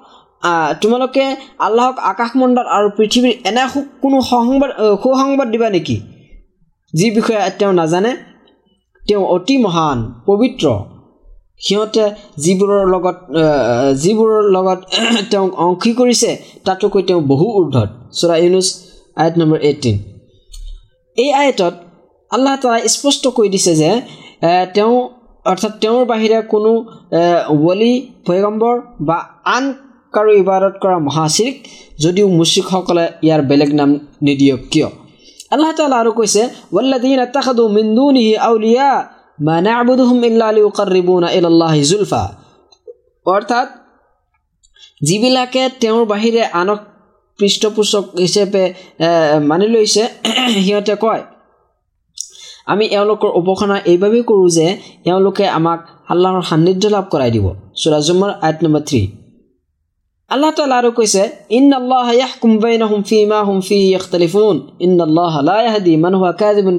তোমালোকে আল্লাহক আকাশমণ্ডল আৰু পৃথিৱীৰ এনে কোনো সংবাদ সুসংবাদ দিবা নেকি? যি বিষয়ে তেওঁ নাজানে তেওঁ অতি মহান পবিত্ৰ। সিহঁতে যিবোৰৰ লগত যিবোৰৰ লগত তেওঁক অংশী কৰিছে তাতোকৈ তেওঁ বহু উৰ্ধত চোৰা ইউনুছ আয়ত নম্বৰ এইটিন এই আয়তত আল্লাহ তালাই স্পষ্ট কৈ দিছে যে তেওঁ অৰ্থাৎ তেওঁৰ বাহিৰে কোনো ৱলি পৈগম্বৰ বা আন কাৰো ইবাদত কৰা মহাচিৰিক যদিও মুচিকসকলে ইয়াৰ বেলেগ নাম নিদিয়ক কিয়? আল্লাহ তালা আৰু কৈছে ৱল্লাদিন আত্তাখাদু মিন্দুনিহি আউলিয়া মা নাবুদুহুম ইল্লা লিউকাৰিবুনা ইলাল্লাহি জুলফা অৰ্থাৎ যিবিলাকে তেওঁৰ বাহিৰে আনক পৃষ্ঠপোষক হিচাপে মানি লৈছে সিহঁতে কয় আমি এওঁলোকৰ উপাসনা এইবাবেই কৰোঁ যে এওঁলোকে আমাক আল্লাহৰ সান্নিধ্য লাভ কৰাই দিব. চুৰাজুমৰ আইট নম্বৰ থ্ৰী আল্লাহ তালা আৰু কৈছে ইন আল্লাহ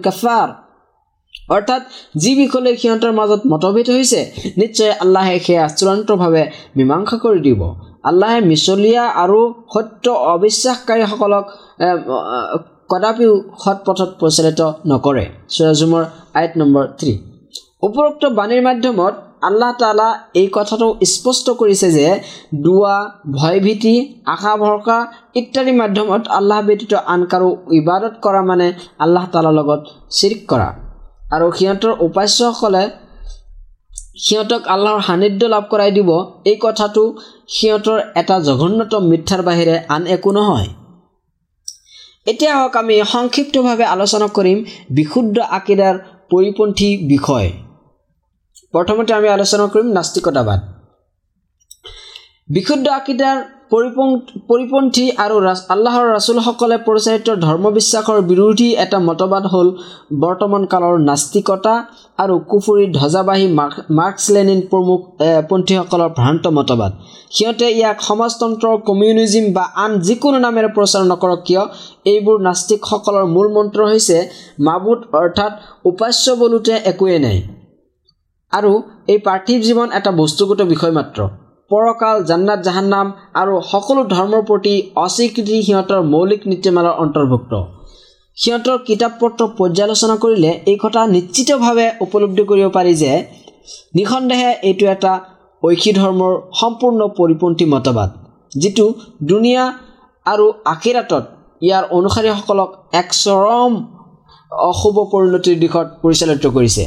কাফাৰ অৰ্থাৎ যি বিষয়লৈ সিহঁতৰ মাজত মতভেদ হৈছে নিশ্চয় আল্লাহে সেয়া চূড়ান্তভাৱে মীমাংসা কৰি দিব। আল্লাহে মিছলীয়া আৰু সত্য অবিশ্বাসকাৰীসকলক কদাপিও সৎ পথত পৰিচালিত নকৰে। চুৰাজুমৰ আইট নম্বৰ থ্ৰী। উপৰোক্ত বাণীৰ মাধ্যমত আল্লাহ তালা এই কথাটো স্পষ্ট কৰিছে যে দুৱা ভয়ভীতি আশা ভৰসা ইত্যাদি মাধ্যমত আল্লাহ ব্যতীত আন কাৰো ইবাদত কৰা মানে আল্লাহ তালাৰ লগত চিৰিক কৰা। আৰু সিহঁতৰ উপাস্যসকলে সিহঁতক আল্লাহৰ সান্নিধ্য লাভ কৰাই দিব এই কথাটো সিহঁতৰ এটা জঘন্যতম মিথ্যাৰ বাহিৰে আন একো নহয়। এতিয়া হওক আমি সংক্ষিপ্তভাৱে আলোচনা কৰিম বিশুদ্ধ আকিদাৰ পৰিপন্থী বিষয়। প্ৰথমতে আমি আলোচনা কৰিম নাস্তিকতাবাদ। বিশুদ্ধ আকিদাৰ পৰিপন্থী আৰু আল্লাহৰ ৰাচুলসকলে পৰিচালিত ধৰ্ম বিশ্বাসৰ বিৰোধী এটা মতবাদ হ'ল বৰ্তমান কালৰ নাস্তিকতা আৰু কুফুৰী ধ্বজাবাহী মাৰ্কছ লেনিন প্ৰমুখ পন্থীসকলৰ ভ্ৰান্ত মতবাদ। সিহঁতে ইয়াক সমাজতন্ত্ৰ কমিউনিজিম বা আন যিকোনো নামেৰে প্ৰচাৰ নকৰক কিয়? এইবোৰ নাস্তিকসকলৰ মূল মন্ত্ৰ হৈছে মাবুদ অৰ্থাৎ উপাস্য বোলোতে একোৱেই নাই। আৰু এই পাৰ্থিৱ জীৱন এটা বস্তুগত বিষয় মাত্ৰ। পৰকাল জান্নাত জাহান্নাম আৰু সকলো ধৰ্মৰ প্ৰতি অস্বীকৃতি সিহঁতৰ মৌলিক নীতিমালাৰ অন্তৰ্ভুক্ত। সিহঁতৰ কিতাপ পত্ৰ পৰ্যালোচনা কৰিলে এই কথা নিশ্চিতভাৱে উপলব্ধি কৰিব পাৰি যে নিঃসন্দেহে এইটো এটা ঐশী ধৰ্মৰ সম্পূৰ্ণ পৰিপন্থী মতবাদ যিটো দুনিয়া আৰু আখিৰাতত ইয়াৰ অনুসাৰীসকলক এক চৰম অশুভ পৰিণতিৰ দিশত পৰিচালিত কৰিছে।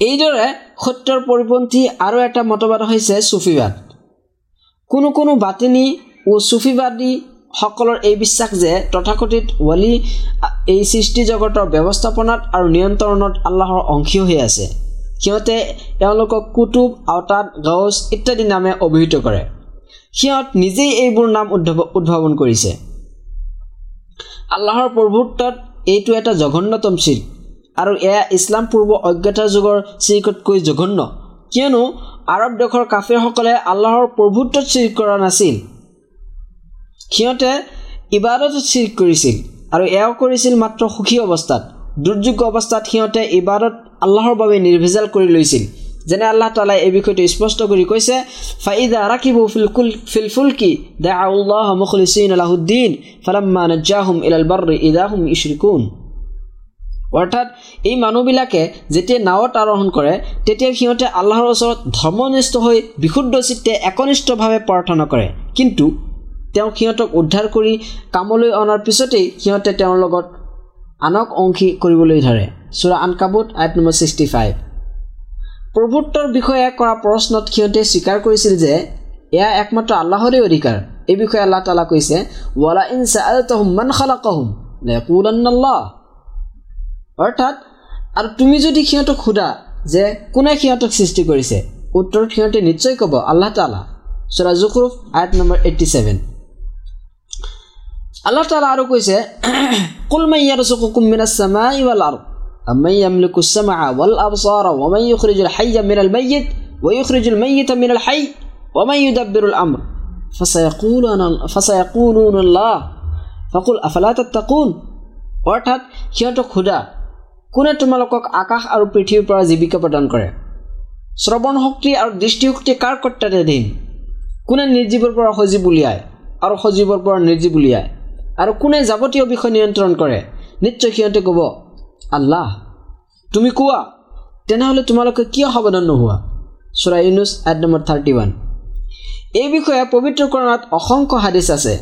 এইদৰে সত্যৰ পৰিপন্থী আৰু এটা মতবাদ হৈছে চুফিবাদ। কোনো কোনো বাতিনি ও চুফিবাদীসকলৰ এই বিশ্বাস যে তথাকথিত ৱালি এই সৃষ্টি জগতৰ ব্যৱস্থাপনাত আৰু নিয়ন্ত্ৰণত আল্লাহৰ অংশীয় হৈ আছে। সিহঁতে তেওঁলোকক কুটুব আওতাত গাউজ ইত্যাদি নামে অভিহিত কৰে। সিহঁত নিজেই এইবোৰ নাম উদ্ভৱ উদ্ভাৱন কৰিছে। আল্লাহৰ প্ৰভুত্বত এইটো এটা জঘন্যতম চিৰ আৰু এয়া ইছলাম পূৰ্ব অজ্ঞতাৰ যুগৰ চিৰিকতকৈ জঘন্য। কিয়নো আৰৱ দেশৰ কাফেৰসকলে আল্লাহৰ প্ৰভুত্বত চিৰিক কৰা নাছিল। সিহঁতে ইবাদত চিৰিক কৰিছিল আৰু এয়াও কৰিছিল মাত্ৰ সুখী অৱস্থাত। দুৰ্যোগ অৱস্থাত সিহঁতে ইবাদত আল্লাহৰ বাবে নিৰ্ভেজাল কৰি লৈছিল। যেনে আল্লাহ তালাই এই বিষয়টো স্পষ্ট কৰি কৈছে ফাইদা ৰাখিব ফিলকুল ফিলফুলকি দা আল্লাহ মুখলিচিন আলাহুদ্দিন ফালাম্মা নজ্জাহুম ইলাল বাৰ্ৰি ইদাহুম ইশৰিকুন অৰ্থাৎ এই মানুহবিলাকে যেতিয়া নাৱত আৰোহণ কৰে তেতিয়া সিহঁতে আল্লাহৰ ওচৰত ধৰ্মনিষ্ঠ হৈ বিশুদ্ধ চিত্তে একনিষ্ঠভাৱে প্ৰাৰ্থনা কৰে। কিন্তু তেওঁ সিহঁতক উদ্ধাৰ কৰি কামলৈ অনাৰ পিছতেই সিহঁতে তেওঁৰ লগত আনক অংশী কৰিবলৈ ধৰে। চোৰা আনকাবুত আইট নম্বৰ ছিক্সটি ফাইভ। প্ৰভুত্বৰ বিষয়ে কৰা প্ৰশ্নত সিহঁতে স্বীকাৰ কৰিছিল যে এয়া একমাত্ৰ আল্লাহৰে অধিকাৰ। এই বিষয়ে আল্লাহ তালা কৈছে ৱালা ইন চাহম মান খালা কহুম লেকুলান্নাল্লাহ অৰ্থাৎ আৰু তুমি যদি সিহঁতক সোধা যে কোনে সিহঁতক সৃষ্টি কৰিছে উত্তৰত সিহঁতে নিশ্চয় ক'ব আল্লাহ তালা চৰা জুখৰুফ eight number eighty seven Allah তালা আৰু কৈছে কুলমাইয়াৰ চকুকুমিনা চামা ইৱাল আৰু أمن يملك السمع والأبصار ومن يخرج الحي من الميت ويخرج الميت من الحي ومن يدبر الأمر فسيقولون فسيقولون الله فقل أفلا تتقون অৰ্থাৎ সিহঁতক সোধা কোনে তোমালোকক আকাশ আৰু পৃথিৱীৰ পৰা জীৱিকা প্ৰদান কৰে? শ্ৰৱণ শক্তি আৰু দৃষ্টিশক্তি কাৰ কৰ্তাধীন কোনে নিৰ্জীৱৰ পৰা সজীৱ উলিয়ায় আৰু সজীৱৰ পৰা নিৰ্জীৱ উলিয়ায়? আৰু কোনে যাৱতীয় বিষয় নিয়ন্ত্ৰণ কৰে? নিশ্চয় সিহঁতে ক'ব আল্লাহ তুমি কোৱা? তেনেহ'লে তোমালোকে কিয় সাৱধান নোহোৱা? চোৰা ইউনুছ এট নম্বৰ থাৰ্টি ওৱান এই বিষয়ে পবিত্ৰকৰণত অসংখ্য হাদিছ আছে।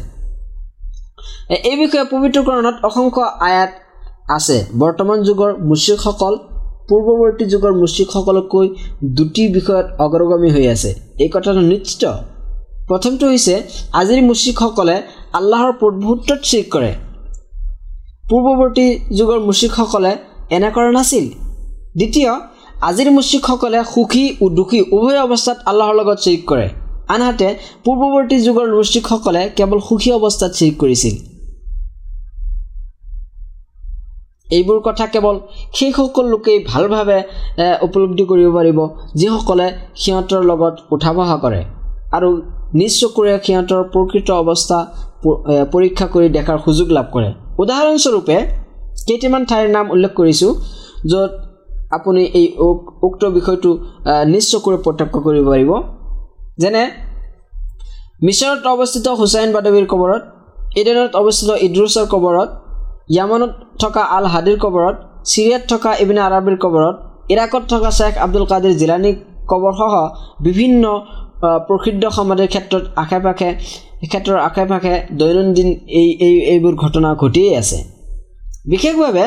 এই বিষয়ে পবিত্ৰকৰণত অসংখ্য আয়াত আছে। বৰ্তমান যুগৰ মুচিকসকল পূৰ্বৱৰ্তী যুগৰ মুচিকসকলতকৈ দুটি বিষয়ত অগ্ৰগামী হৈ আছে। এই কথাটো নিশ্চিত। প্ৰথমটো হৈছে আজিৰ মুচিকসকলে আল্লাহৰ প্ৰভুত্বত চিক কৰে। পূৰ্বৱৰ্তী যুগৰ মুচিকসকলে এনে কৰা নাছিল। দ্বিতীয় আজিৰ মুচিকসকলে সুখী দুখী উভয় অৱস্থাত আল্লাহৰ লগত চিৰিক কৰে। আনহাতে পূৰ্বৱৰ্তী যুগৰ মুশ্ৰিকসকলে কেৱল সুখী অৱস্থাত চিৰিক কৰিছিল। এইবোৰ কথা কেৱল সেইসকল লোকেই ভালভাৱে উপলব্ধি কৰিব পাৰিব যিসকলে সিহঁতৰ লগত উঠা বহা কৰে। আৰু নিজ চকুৰে সিহঁতৰ প্ৰকৃত অৱস্থা পৰীক্ষা কৰি দেখাৰ সুযোগ লাভ কৰে। উদাহৰণস্বৰূপে কেইটামান ঠাইৰ নাম উল্লেখ কৰিছোঁ য'ত আপুনি এই উক্ত বিষয়টো নিজ চকুৰে প্ৰত্যক্ষ কৰিব পাৰিব। যেনে মিছৰত অৱস্থিত হুছাইন বাদবীৰ কবৰত ইডেনত অৱস্থিত ইদ্ৰুছৰ কবৰত য়ামানত থকা আল হাদিৰ কবৰত চিৰিয়াত থকা ইবিনা আৰবীৰ কবৰত ইৰাকত থকা শ্বেখ আব্দুল কাদিৰ জিলানী কবৰসহ বিভিন্ন প্ৰসিদ্ধ সমাধিৰ ক্ষেত্ৰত আশে পাশে ক্ষেত্ৰৰ আশে পাশে দৈনন্দিন এই এই এইবোৰ ঘটনা ঘটিয়েই আছে। বিশেষভাৱে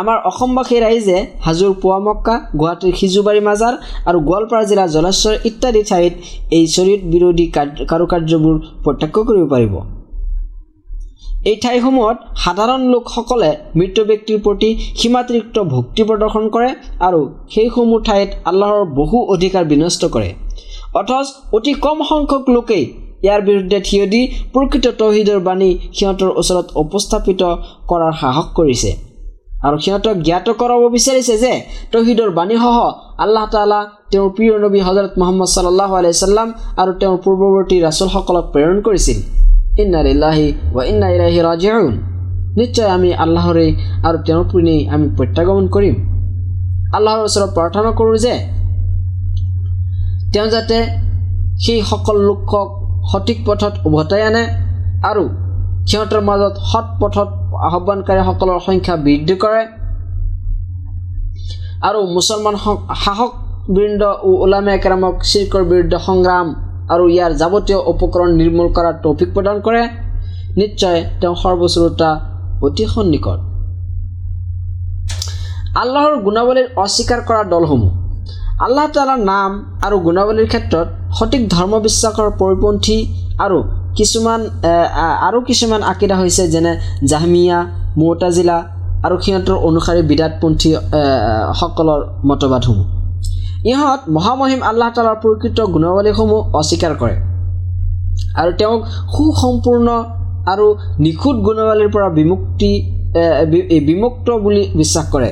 আমাৰ অসমবাসী ৰাইজে হাজোৰ পুৱামক্কা গুৱাহাটীৰ সিজুবাৰী মাজাৰ আৰু গোৱালপাৰা জিলাৰ জলেশ্বৰ ইত্যাদি ঠাইত এই চৰিত বিৰোধী কাৰুকাৰ্যবোৰ প্ৰত্যক্ষ কৰিব পাৰিব। এই ঠাইসমূহত সাধাৰণ লোকসকলে মৃত ব্যক্তিৰ প্ৰতি সীমাতিৰিক্ত ভক্তি প্ৰদৰ্শন কৰে আৰু সেইসমূহ ঠাইত আল্লাহৰ বহু অধিকাৰ বিনষ্ট কৰে। অথচ অতি কম সংখ্যক লোকেই ইয়াৰ বিৰুদ্ধে থিয় দি প্ৰকৃত তহিদৰ বাণী সিহঁতৰ ওচৰত উপস্থাপিত কৰাৰ সাহস কৰিছে। আৰু সিহঁতক জ্ঞাত কৰাব বিচাৰিছে যে তহিদৰ বাণীসহ আল্লাহ তালা তেওঁৰ প্ৰিয় নবী হজৰত মহম্মদ চাল্লাহ আলাইচাল্লাম আৰু তেওঁৰ পূৰ্বৱৰ্তী ৰাছুলসকলক প্ৰেৰণ কৰিছিল। ইন্নাৰিল্লাহি ৱা ইন্না ইলাহি ৰাজিউন নিশ্চয় আমি আৰু তেওঁৰ পিনেই আমি প্ৰত্যাগমন কৰিম আল্লাহৰ ওচৰত প্ৰাৰ্থনা কৰোঁ যে তেওঁ যাতে সেই সকলো লোকক সঠিক পথত উভতাই আনে আৰু সিহঁতৰ মাজত সৎ পথত আহ্বানকাৰীসকলৰ সংখ্যা বৃদ্ধি কৰে আৰু মুছলমান সাহস বৃন্দ ওলামে একেৰামক চিৰ্কৰ বিৰুদ্ধে সংগ্ৰাম আৰু ইয়াৰ যাৱতীয় উপকৰণ নিৰ্মূল কৰাৰ তৌফিক প্ৰদান কৰে নিশ্চয় তেওঁ সৰ্বশ্ৰোতা অতি সন্নিকট আল্লাহৰ গুণাৱলীৰ অস্বীকাৰ কৰা দলসমূহ। আল্লাহ তালাৰ নাম আৰু গুণাৱলীৰ ক্ষেত্ৰত সঠিক ধৰ্ম বিশ্বাসৰ পৰিপন্থী আৰু কিছুমান আৰু কিছুমান আকিদা হৈছে যেনে জাহমিয়া মৌতাজিলা আৰু সিহঁতৰ অনুসাৰী বিৰাটপন্থী সকলৰ মতবাদসমূহ। ইহঁত মহামহিম আল্লাহ তালাৰ প্ৰকৃত গুণাৱলীসমূহ অস্বীকাৰ কৰে। আৰু তেওঁক সুসম্পূৰ্ণ আৰু নিখুঁত গুণাৱলীৰ পৰা বিমুক্তি বিমুক্ত বুলি বিশ্বাস কৰে।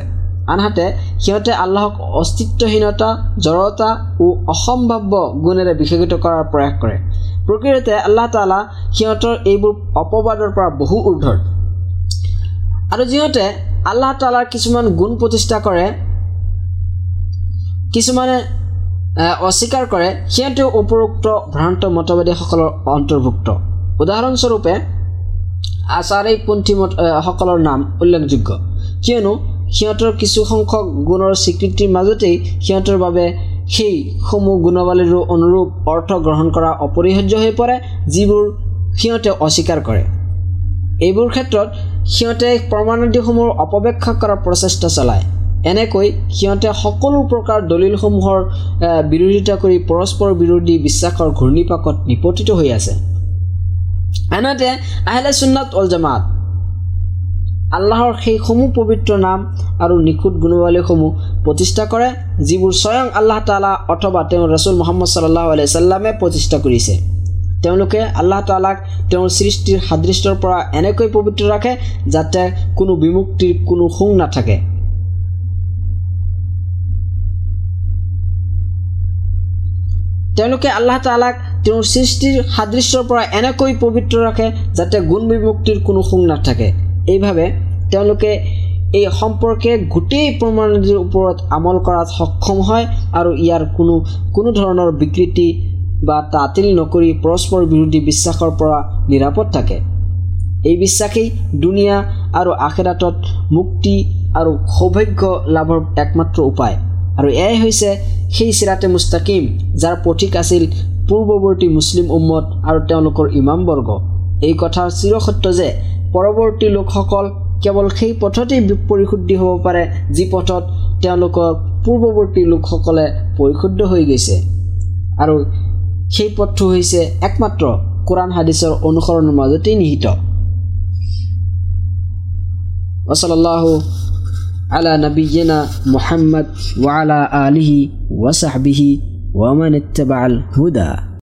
আনহাতে সিহঁতে আল্লাহক অস্তিত্বহীনতা জড়তা ও অসম্ভাৱ্য গুণেৰে বিশেষিত কৰাৰ প্ৰয়াস কৰে। প্ৰকৃততে আল্লাহ তালা সিহঁতৰ এইবোৰ অপবাদৰ পৰা বহু ঊৰ্ধৰ আৰু যিহঁতে আল্লাহ তালাৰ কিছুমান গুণ প্ৰতিষ্ঠা কৰে কিছুমানে অস্বীকাৰ কৰে সিহঁতেও উপৰোক্ত ভ্ৰান্ত মতবাদীসকলৰ অন্তৰ্ভুক্ত। উদাহৰণস্বৰূপে আচাৰিকপন্থী মত সকলৰ নাম উল্লেখযোগ্য। কিয়নো সিহঁতৰ কিছুসংখ্যক গুণৰ স্বীকৃতিৰ মাজতেই সিহঁতৰ বাবে সেইসমূহ গুণাৱলীৰো অনুৰূপ অৰ্থ গ্ৰহণ কৰা অপৰিহাৰ্য হৈ পৰে যিবোৰ সিহঁতে অস্বীকাৰ কৰে। এইবোৰ ক্ষেত্ৰত সিহঁতে প্ৰমাণাদিসমূহৰ অপব্যাখ্যা কৰাৰ প্ৰচেষ্টা চলায়। এনেকৈ সিহঁতে সকলো প্ৰকাৰ দলিলসমূহৰ বিৰোধিতা কৰি পৰস্পৰ বিৰোধী বিশ্বাসৰ ঘূৰ্ণিপাকত নিপতিত হৈ আছে। আনহাতে আহিলে চুন্নাত অল জামাত আল্লাহৰ সেইসমূহ পবিত্ৰ নাম আৰু নিখুঁত গুণাৱলীসমূহ প্ৰতিষ্ঠা কৰে যিবোৰ স্বয়ং আল্লাহ তালা অথবা তেওঁ ৰচুল মহম্মদ চাল্লাহ আলাই চাল্লামে প্ৰতিষ্ঠা কৰিছে। তেওঁলোকে আল্লাহ তালাক তেওঁৰ সৃষ্টিৰ সাদৃশ্যৰ পৰা এনেকৈ পবিত্ৰ ৰাখে যাতে কোনো বিমুক্তিৰ কোনো শুং নাথাকে। তেওঁলোকে আল্লাহ তালাক তেওঁৰ সৃষ্টিৰ সাদৃশ্যৰ পৰা এনেকৈ পবিত্ৰ ৰাখে যাতে গুণ বিমুক্তিৰ কোনো শুং নাথাকে। এইভাৱে তেওঁলোকে এই সম্পৰ্কে গোটেই প্ৰমাণীৰ ওপৰত আমল কৰাত সক্ষম হয় আৰু ইয়াৰ কোনো কোনো ধৰণৰ বিকৃতি বা তাতিল নকৰি পৰস্পৰ বিৰোধী বিশ্বাসৰ পৰা নিৰাপদ থাকে। এই বিশ্বাসেই দুনিয়া আৰু আখেৰাটত মুক্তি আৰু সৌভাগ্য লাভৰ একমাত্ৰ উপায়। আৰু এয়াই হৈছে সেই চিৰাতে মুস্তাকিম যাৰ পথিক আছিল পূৰ্বৱৰ্তী মুছলিম উম্মত আৰু তেওঁলোকৰ ইমামবৰ্গ এই কথাৰ চিৰসত্য যে পৰৱৰ্তী লোকসকল কেৱল সেই পথতেই পৰিশুদ্ধি হ'ব পাৰে যি পথত তেওঁলোকৰ পূৰ্বৱৰ্তী লোকসকলে পৰিশুদ্ধ হৈ গৈছে। আৰু সেই পথটো হৈছে একমাত্ৰ কোৰাণ হাদিছৰ অনুসৰণৰ মাজতেই নিহিত। ওচলাল্লাহ আলা নবীনা মুহাম্মদ ৱালা আলিহি ৱাচাহবিহি ৱামান ইত্তাবাল হুদা